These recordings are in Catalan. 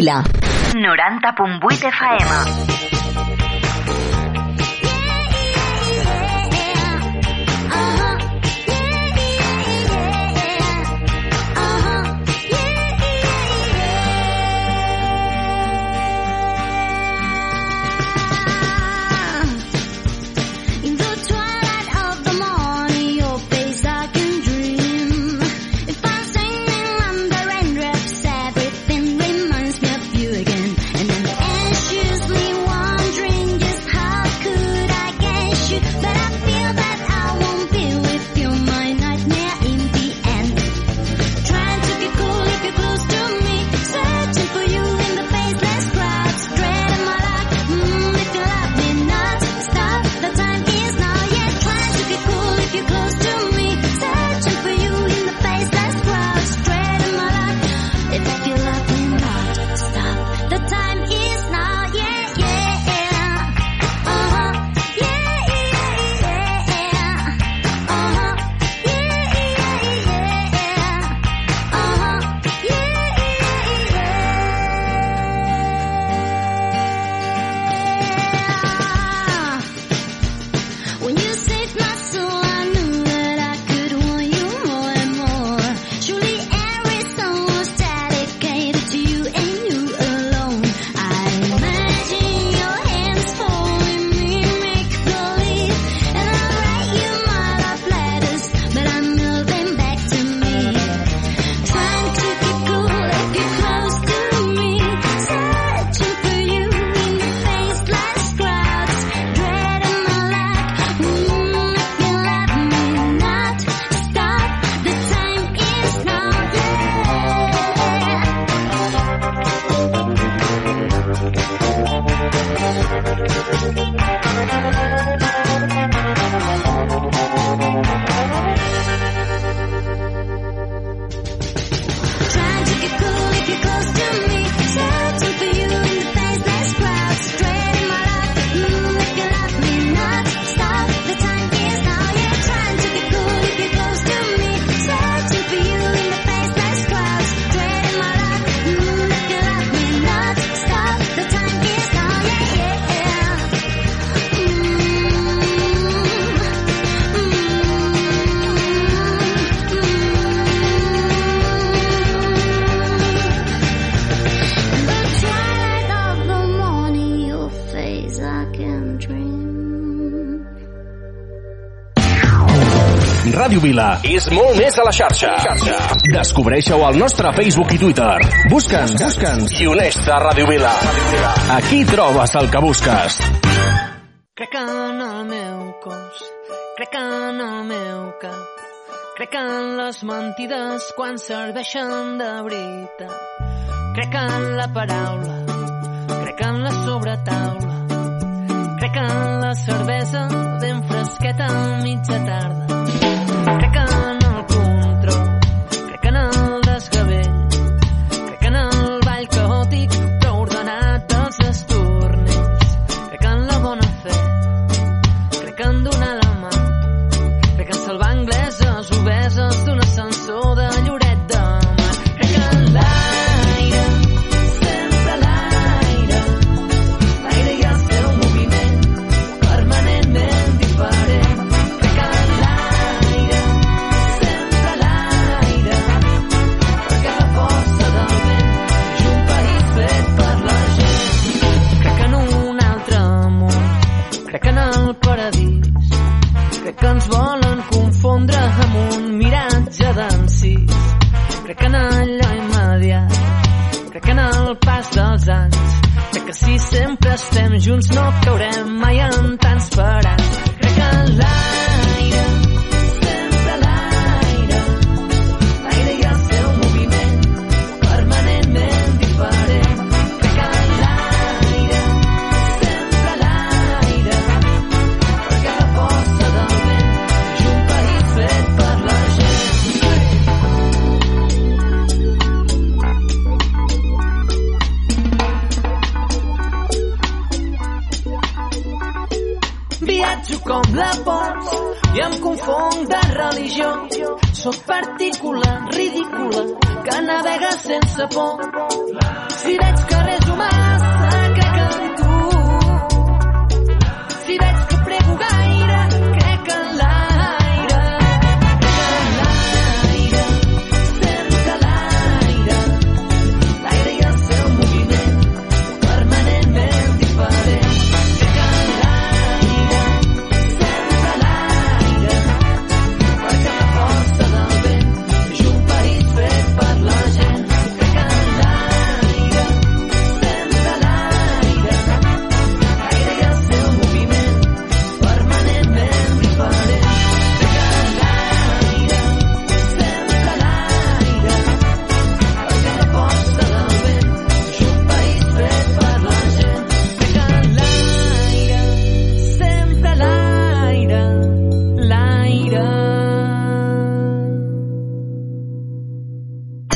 Vila. 90.8 FM. Vila. És molt més a la xarxa. xarxa. Descobreixeu al nostre Facebook i Twitter. Busca'ns, busca'ns. I uneix-te a Ràdio Vila. Aquí trobes el que busques. Crec en el meu cos, crec en el meu cap, crec en les mentides quan serveixen de veritat. Crec en la paraula, crec en la sobretaula, crec en la cervesa ben fresqueta a mitja tarda ಟಕನಾ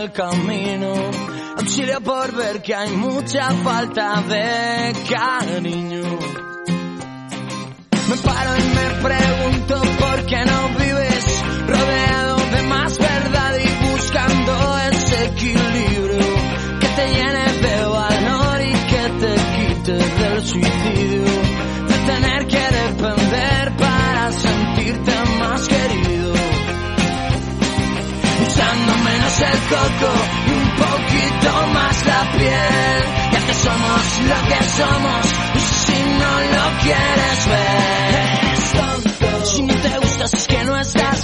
El camino, auxilio por ver que hay mucha falta de cariño. Me paro y me pregunto por qué no vives rodeado de más verdad y buscando ese equilibrio que te llene de valor y que te quite del suicidio, el coco y un poquito más la piel, ya que somos lo que somos y si no lo quieres ver, eres tonto. Si no te gustas es que no estás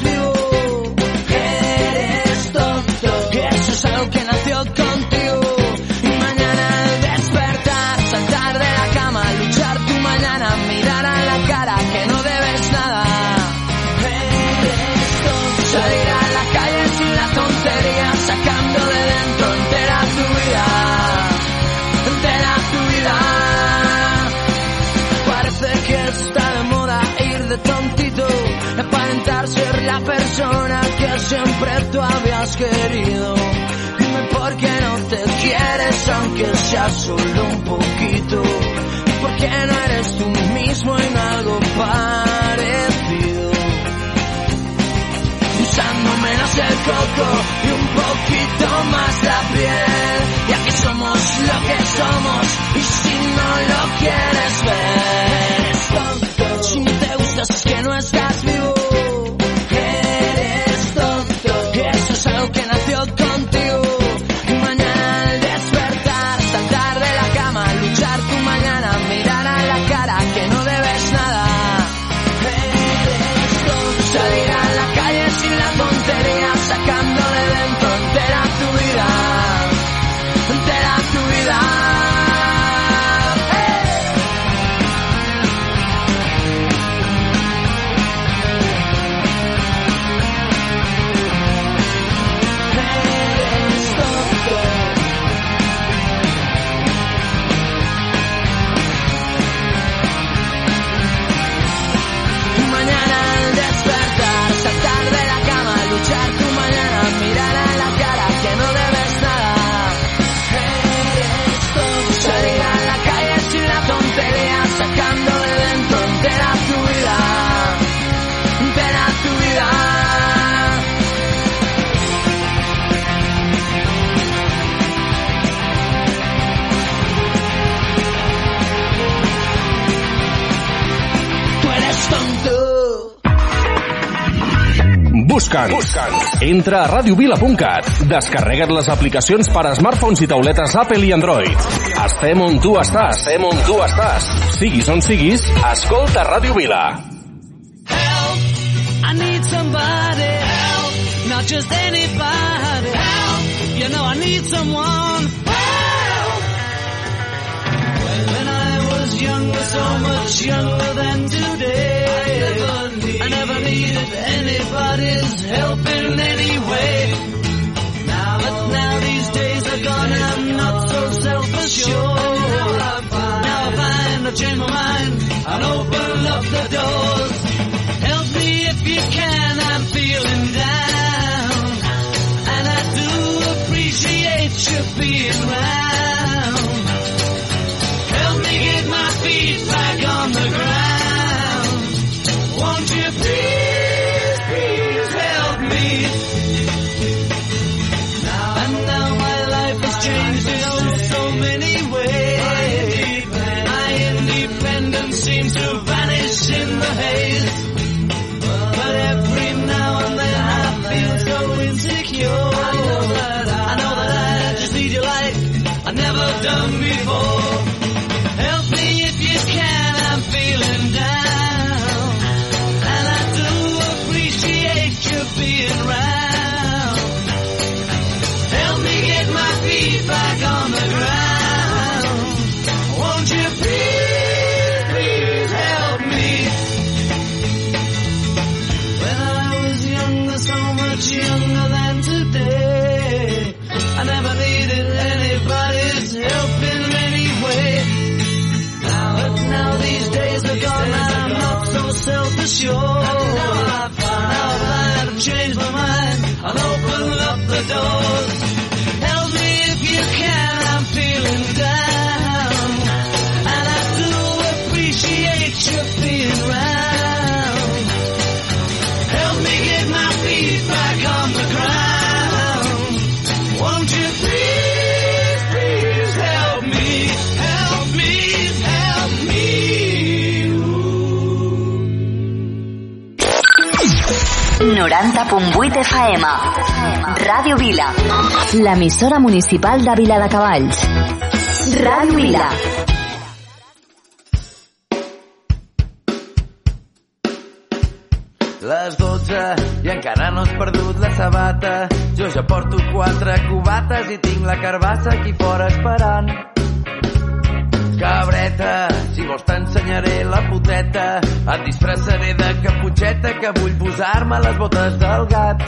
siempre tú habías querido. Dime por qué no te quieres, aunque sea solo un poquito. ¿Por qué no eres tú mismo en algo parecido? Usando menos el coco y un poquito más la piel. Ya que somos lo que somos y si no lo quieres ver, eres tonto. Si no te gustas es que no estás vivo. Entra a radiovila.cat. Descarrega't les aplicacions per a smartphones i tauletes Apple i Android. Estem on tu estàs. Estem on tu estàs. Siguis on siguis, escolta Ràdio Vila. Help! I need somebody. Help! Not just anybody. Help! You know I need someone. Help! When I was younger, so much younger than today. I never, need, I never needed anybody's help in self-assured. Now I find, I've changed my mind and open up the doors. Help me if you can, I'm feeling down. And I do appreciate you being round. 90.8 FM. Ràdio Vila. L'emissora municipal de Vila de Cavalls. Ràdio Vila. Les 12 i encara no has perdut la sabata. Jo ja porto quatre cubates i tinc la carbassa aquí fora esperant. Cabreta, vols t'ensenyaré la puteta. Et disfressaré de caputxeta que vull posar-me les botes del gat.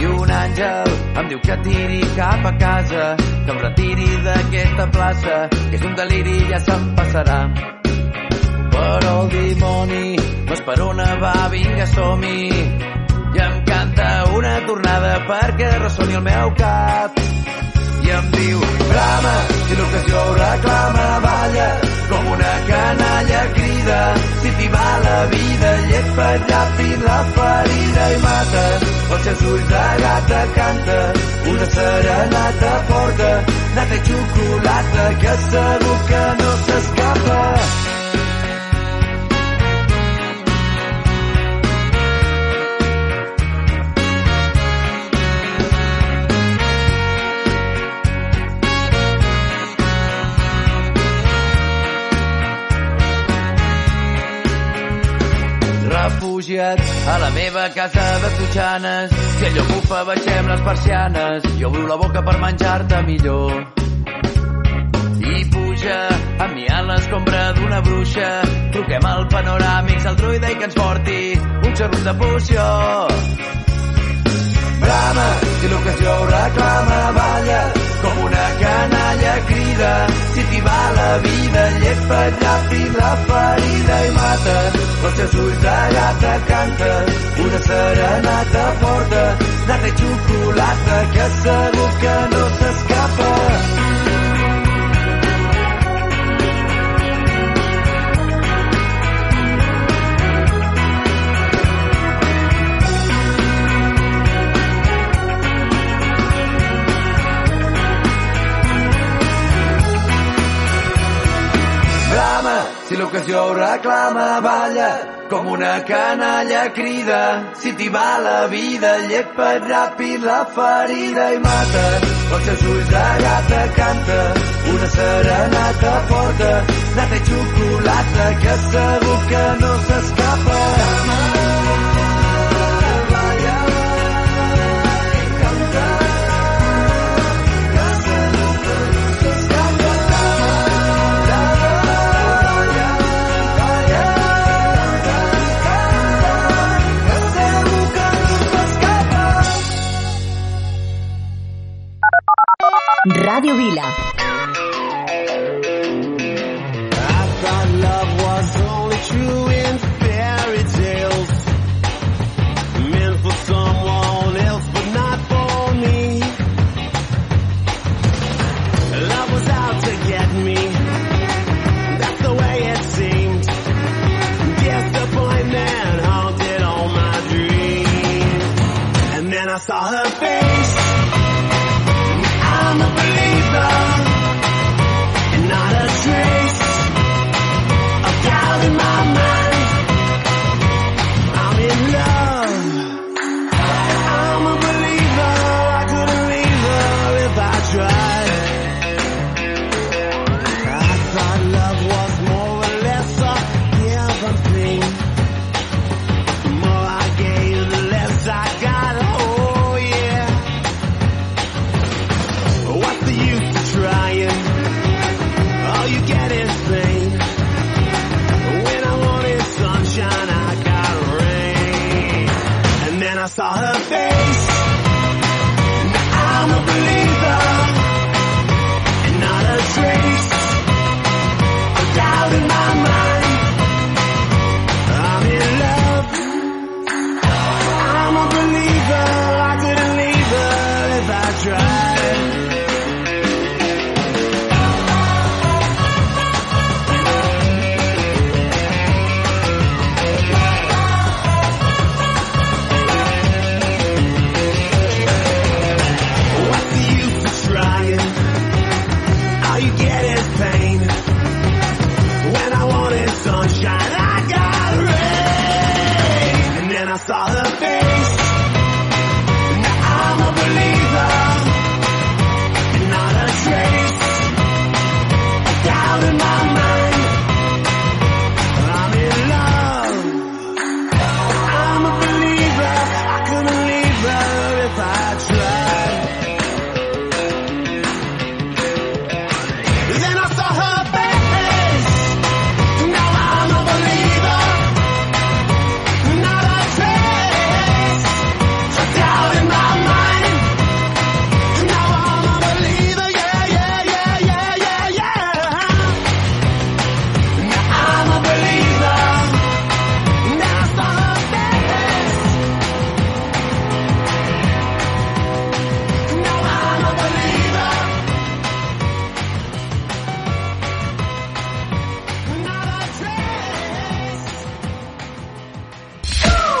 I un àngel em diu que tiri cap a casa, que em retiri d'aquesta plaça, que és un deliri i ja se'm passarà. Però el dimoni no és per on va, vinga, som-hi. I em canta una tornada perquè ressoni el meu cap. Em diu, brama, si l'ocasió ho reclama, balla, com una canalla crida. Si t'hi va la vida, llepa ràpid la ferida i mata. Els seus ulls de gata canta, una serenata forta, nata i xocolata, que segur que no s'escapa. Refugiat a la meva casa de Totxanes. Si allò bufa, baixem les persianes. Jo obro la boca per menjar-te millor. I puja a l'escombra d'una bruixa. Truquem al panoràmics, al druida i que ens porti un xorrut de poció. Brama, si l'ocasió reclama, balla, una canalla crida. Si t'hi va la vida, llepa ràpid la ferida i mata. Els teus ulls de gata canta, una serenata forta, nata i xocolata, que segur que ho reclama, balla, com una canalla crida. Si t'hi va la vida, llepa ràpid la ferida i mata. Els seus ulls de gata canta, una serenata forta, nata i xocolata, que segur que no s'escapa. Balla, Ràdio Vila.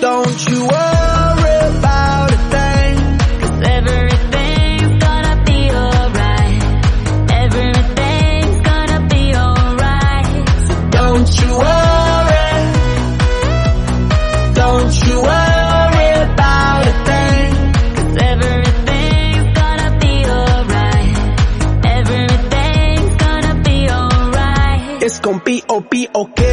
Don't you worry about a thing. Cause everything's gonna be alright. Everything's gonna be alright. So Don't you worry. Don't you worry about a thing. Cause everything's gonna be alright. Everything's gonna be alright. It's gonna be oh be okay.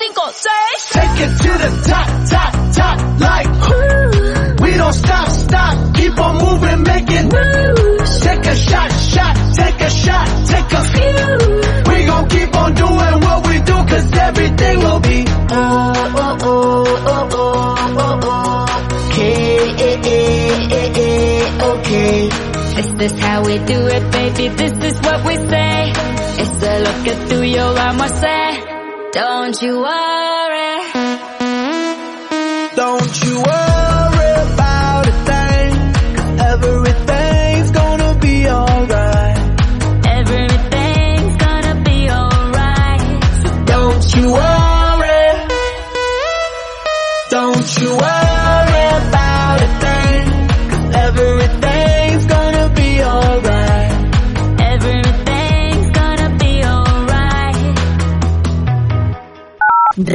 Cinco, seis. Take it to the top, top, top, like whoo. We don't stop, stop, keep on moving, making moves. Take a shot, shot, take a shot, take a few. We gon' keep on doing what we do, cause everything will be oh, oh, oh, oh, oh, oh, oh. Okay, eh, eh, eh, eh, okay. This is how we do it, baby. This is what we say. It's a look at tuyo, vamos a say. Don't you worry.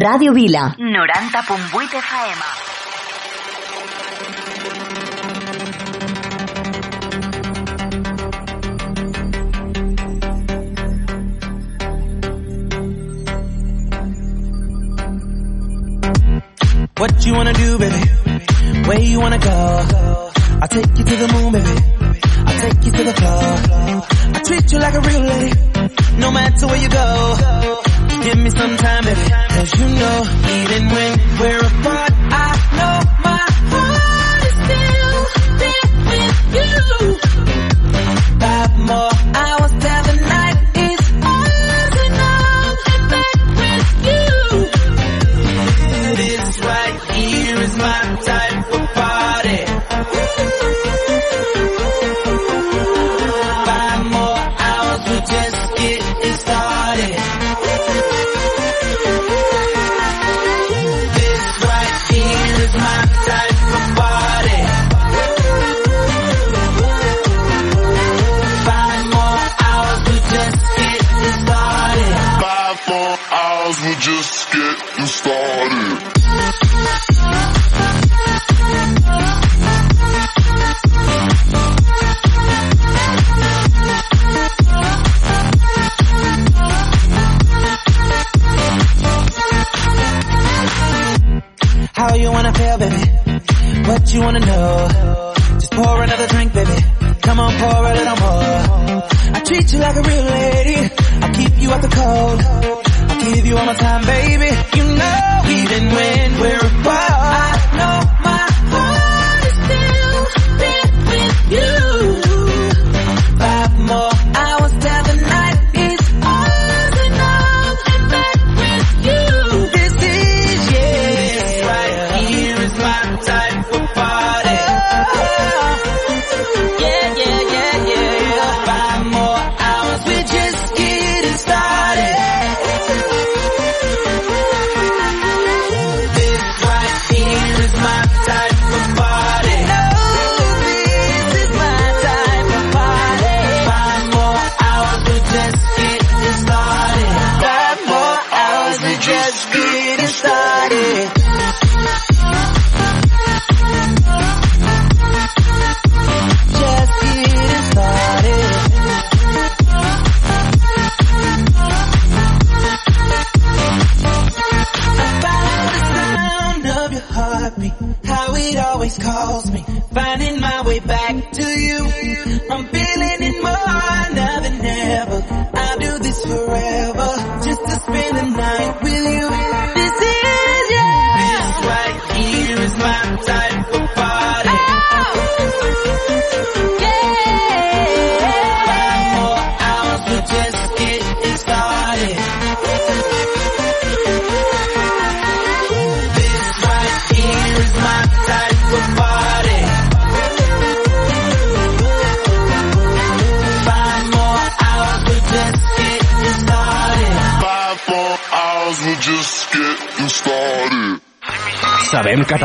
Ràdio Vila. 90.8 FM. What you wanna do, baby? Where you wanna go? I'll take you to the moon, baby. I'll take you to the floor. I treat you like a real lady, no matter where you go. Give me some time. Cause you know, even when we're apart, I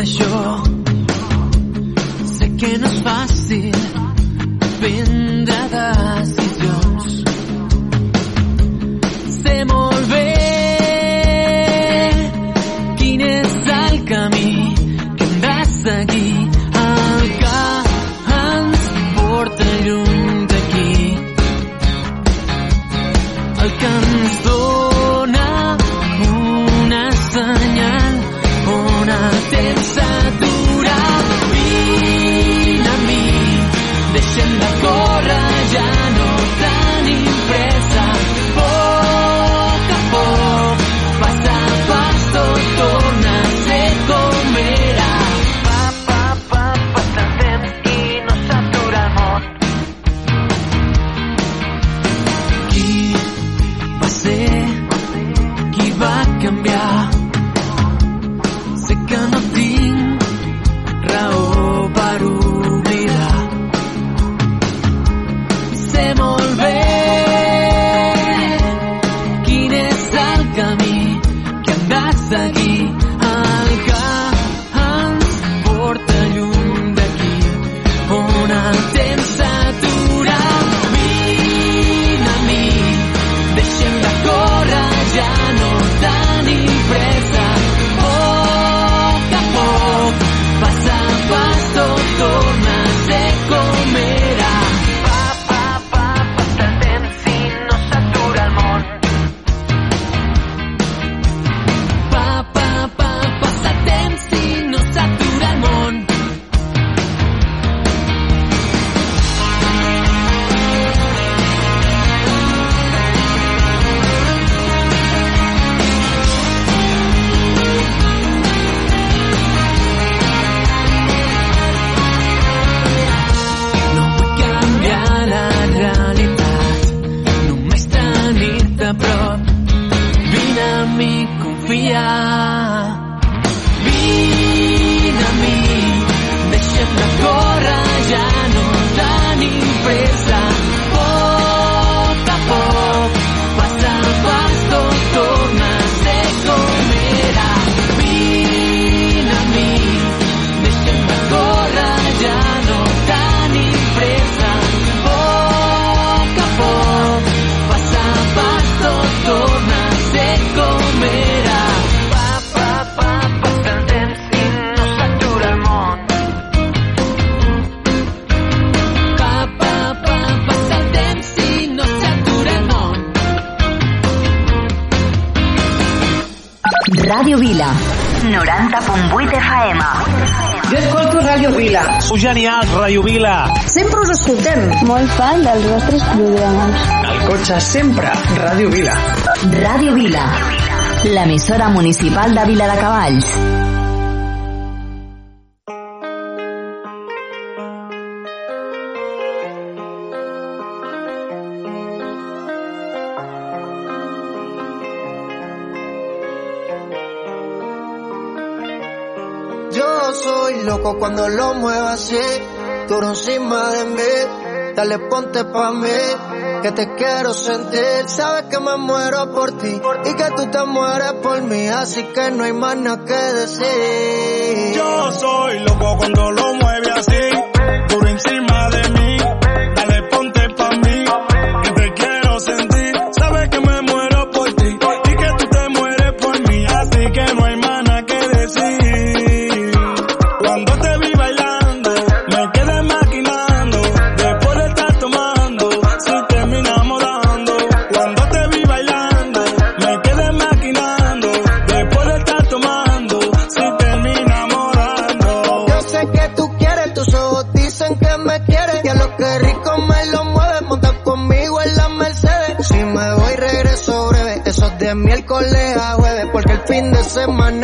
the shore. Genials, Radio Vila. Sempre us escoltem. Molt fan dels vostres programes. El cotxe sempre, Radio Vila. Radio Vila, l'emissora municipal de Vila de Cavalls. cuando lo mueva así, duro encima de mí. Dale ponte pa' mí, que te quiero sentir. Sabes que me muero por ti y que tú te mueres por mí, así que no hay más nada que decir. Yo soy loco cuando lo mueve así. semana.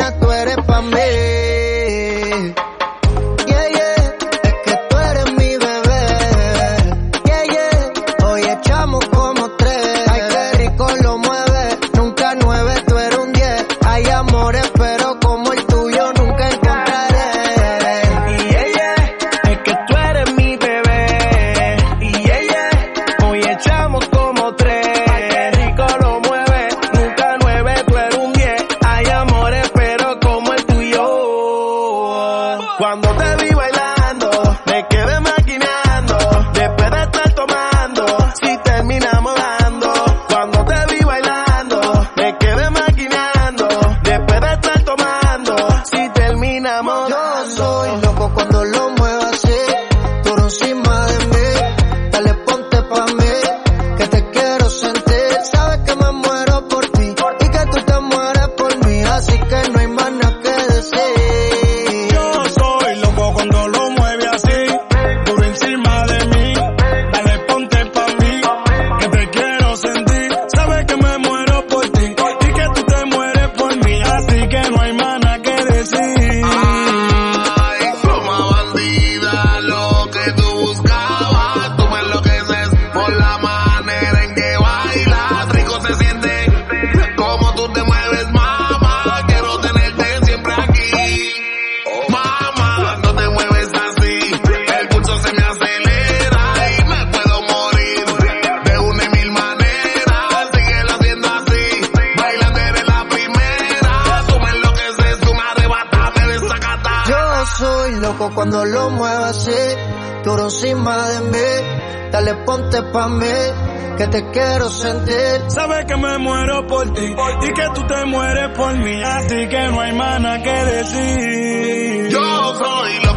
te quiero sentir. Sabes que me muero por ti y que tú te mueres por mí, así que no hay más nada que decir. Yo soy lo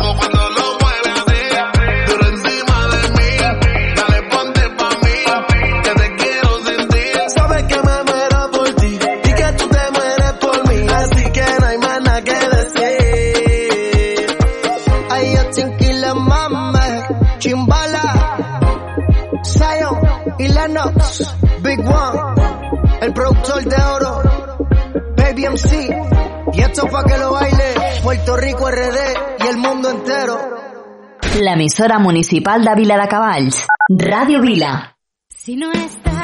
Emisora municipal de Vila de Cavalls, Radio Vila. Si no estàs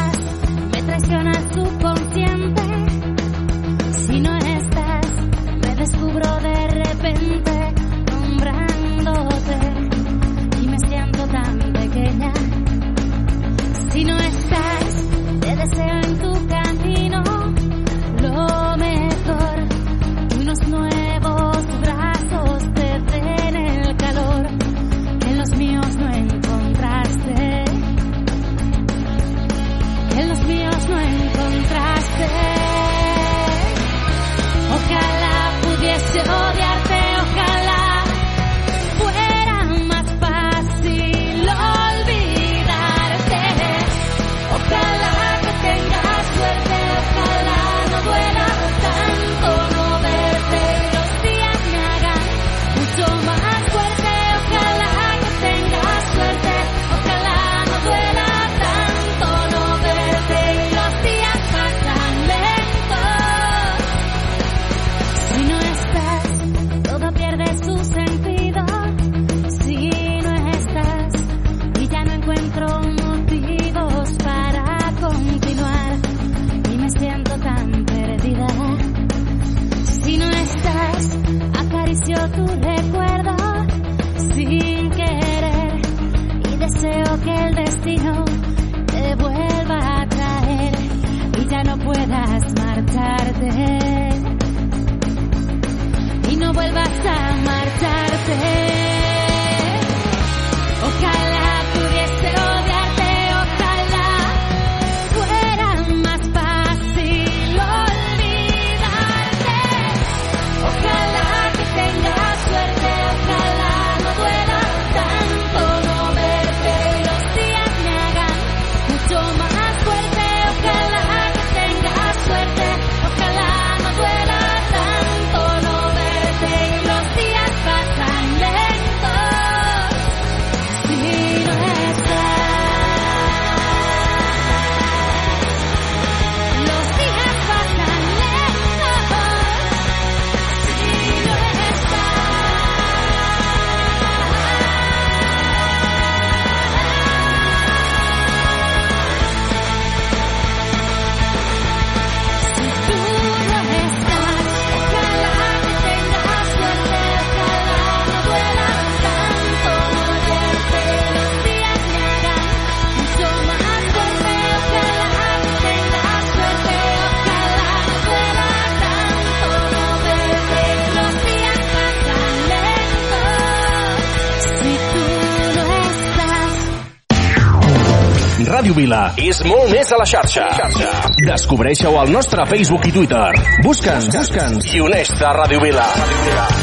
banda és molt més a la xarxa. xarxa. Descobreixeu al nostre Facebook i Twitter. Busca'ns, busca'ns i uneix-te a Radio Vila.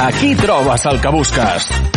Aquí trobes el que busques.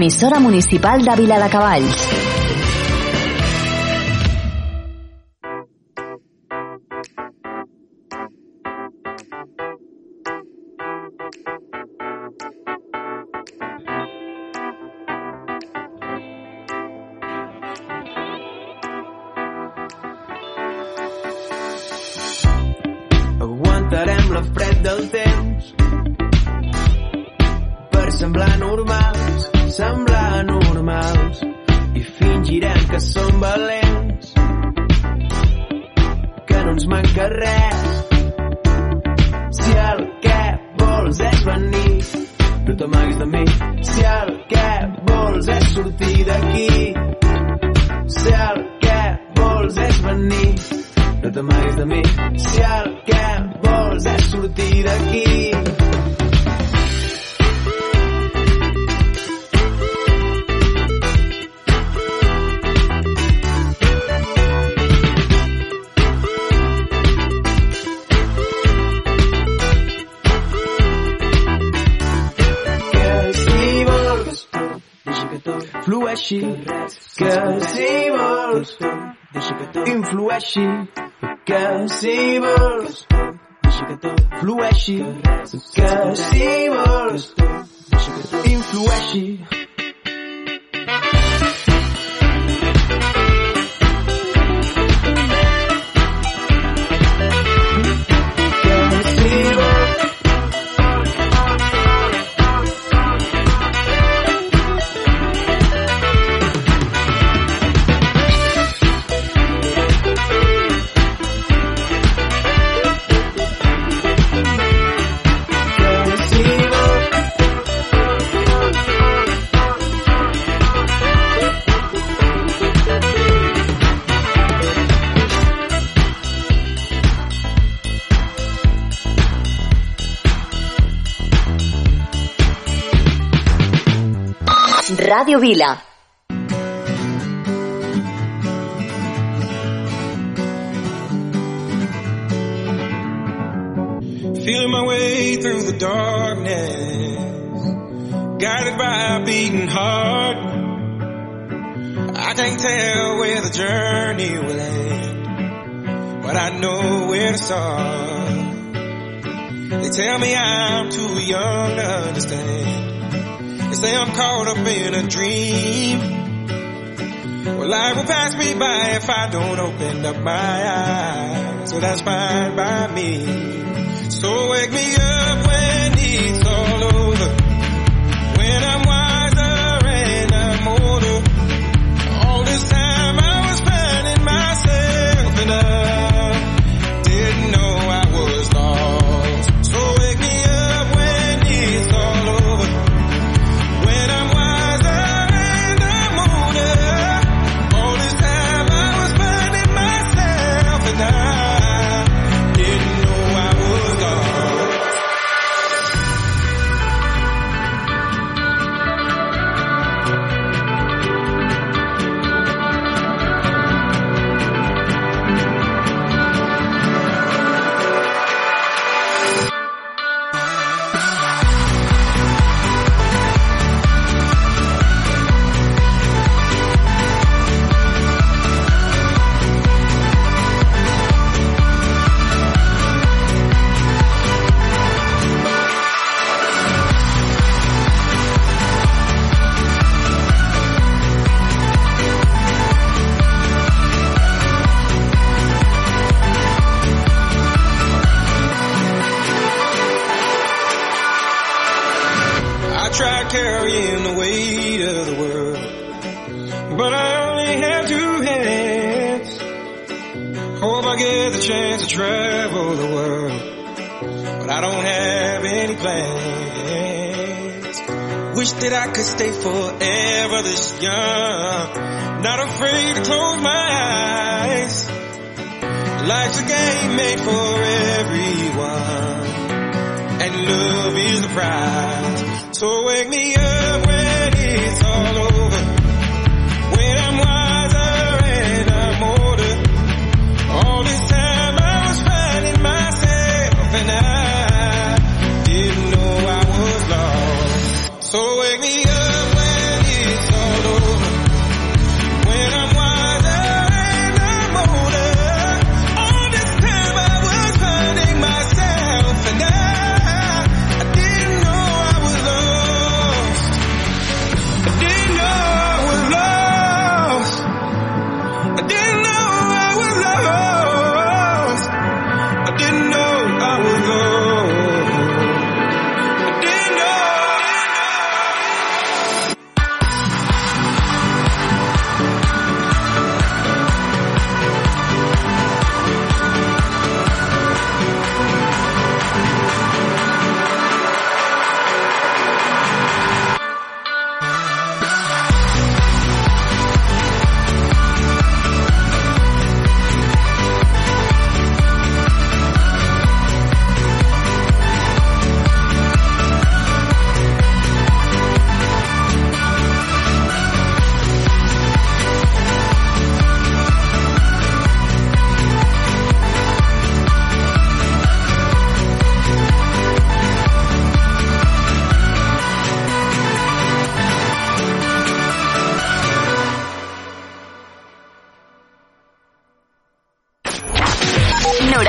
L'emissora municipal de Vila de Cavalls. re influeixi que si vols deixa que tot flueixi que si vols influeixi Ràdio Vila. Feeling my way through the darkness, guided by a beating heart. I can't tell where the journey will end, but I know where to start. They tell me I'm too young to understand. They say I'm caught up in a dream. Well, life will pass me by if I don't open up my eyes. So that's fine by me. So wake me up when it's all the chance to travel the world, but I don't have any plans. Wish that I could stay forever this young, not afraid to close my eyes. Life's a game made for everyone and love is the prize. So wake me up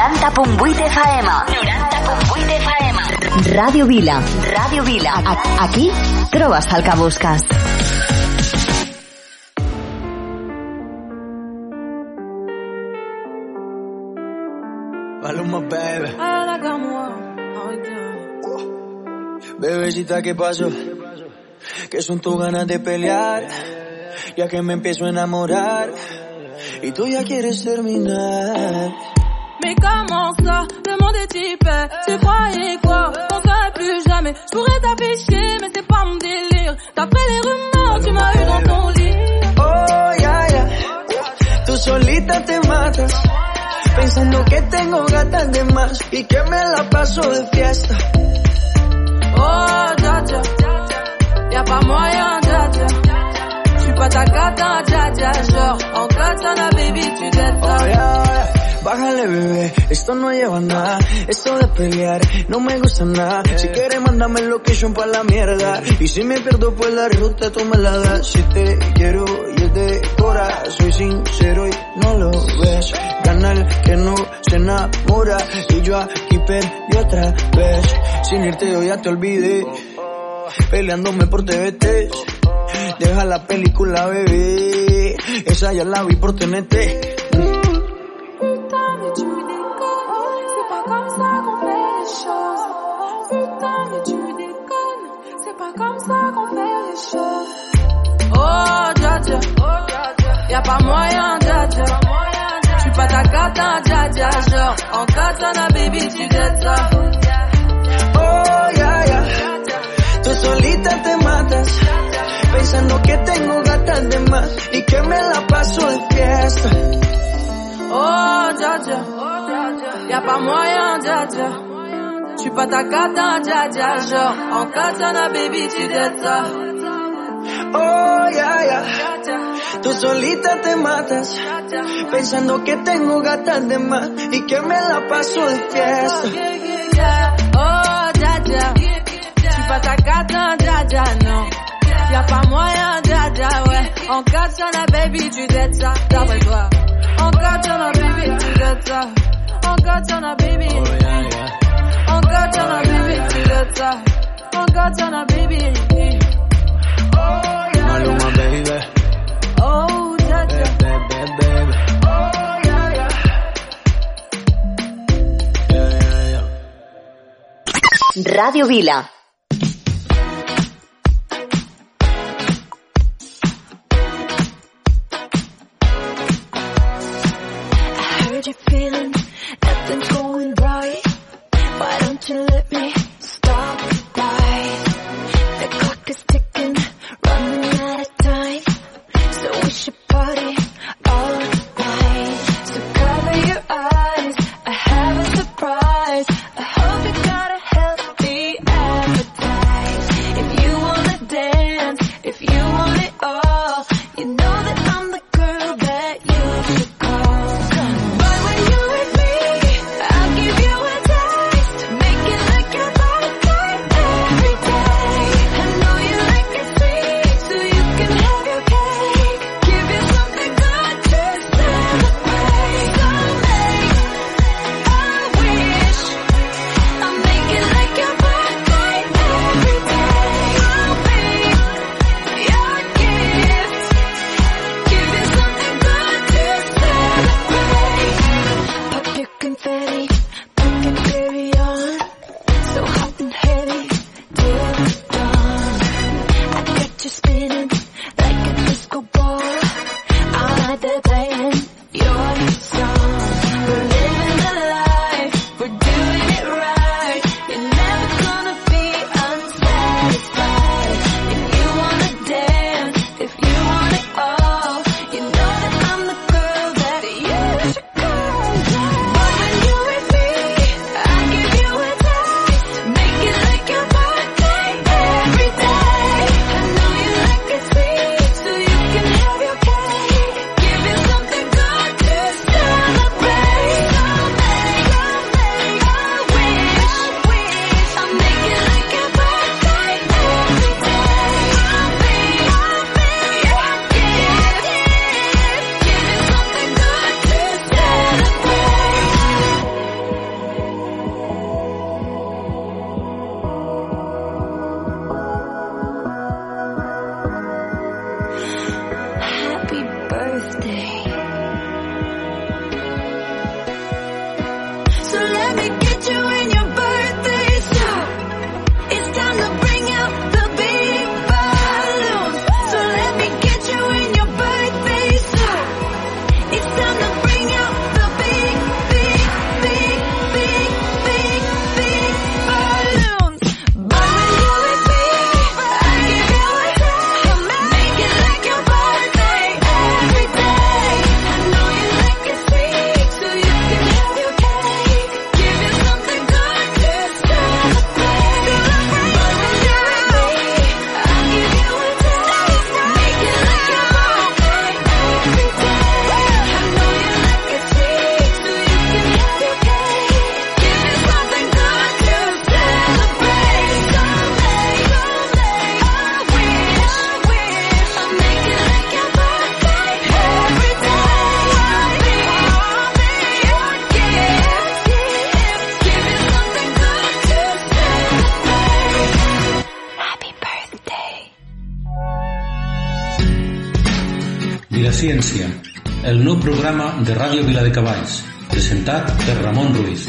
FM. 90.8 FM. Ràdio Vila. Ràdio Vila. A aquí trobes el que busques. Maluma, baby. Bebecita, ¿qué pasó? Que son tus ganas de pelear, ya que me empiezo a enamorar y tú ya quieres terminar. Mais comment ça Le monde est type, tu croyais quoi On serait plus jamais. Je pourrais t'afficher, mais c'est pas mon délire. D'après les rumeurs, tu m'as eu dans ton lit. Oh, ya, ya. Tú solita te matas, pensando que tengo gatas de más y que me la paso de fiesta. Oh, dja dja. Y'a pas moyen, dja dja. J'suis pas ta cata, dja dja. Genre, en katana, baby, tu dettes Oh, ya, ya. Bájale, bebé, esto no lleva nada. Esto de pelear no me gusta nada. Si quieres, mándame el location pa' la mierda. Y si me pierdo por la ruta, tú me la das. Si te quiero y es de cora, soy sincero y no lo ves. Gana el que no se enamora. Y yo aquí perdí otra vez. Sin irte, yo ya te olvidé. Peleándome por TVT. Deja la película, bebé. Esa ya la vi por TNT. Y'a pas moyen, dja dja. J'suis pas ta cata, dja dja. Genre, en katana, baby, tu dettes ça. Oh, ya, ya. Tú solita te matas, pensando que tengo gatas de más y que me la paso de fiesta. Oh, dja dja. Y'a pas moyen, dja dja. J'suis pas ta cata, dja dja. Genre, en katana, baby, tu dettes ça. Oh, ya, ya. Tú solita te matas, pensando que tengo gatas de más y que me la paso de fiesta. Oh, dja dja. J'suis pas ta cata, dja dja, non. Y'a pas moyen, dja dja, ouais. En katana, baby, tu dettes ça. D'après toi. En katana, baby, tu dettes ça. En katana, baby. En katana, baby, tu dettes ça. En katana, baby. Radio Vila. De Ràdio Vila de Cavalls, presentat per Ramon Ruiz,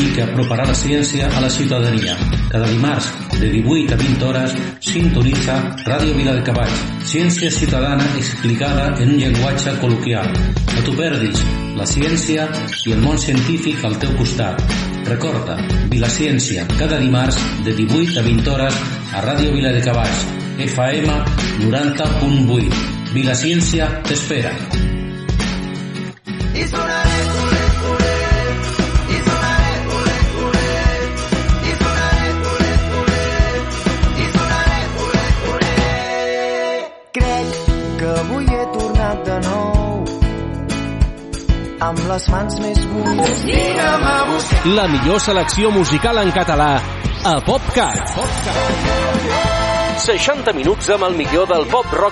i que aproparà la ciència a la ciutadania. Cada dimarts, de 18 a 20 hores, sintonitza Ràdio Vila de Cavalls, ciència ciutadana explicada en un llenguatge col·loquial. No t'ho perdis, la ciència i el món científic al teu costat. Recorda, Vilaciència, cada dimarts de 18 a 20 hores a Ràdio Vila de Cavalls, FM 90.8. Vilaciència t'espera. I amb les mans més buides. Vina'm a buscar. La millor selecció musical en català a PopCat. 60 minuts amb el millor del pop rock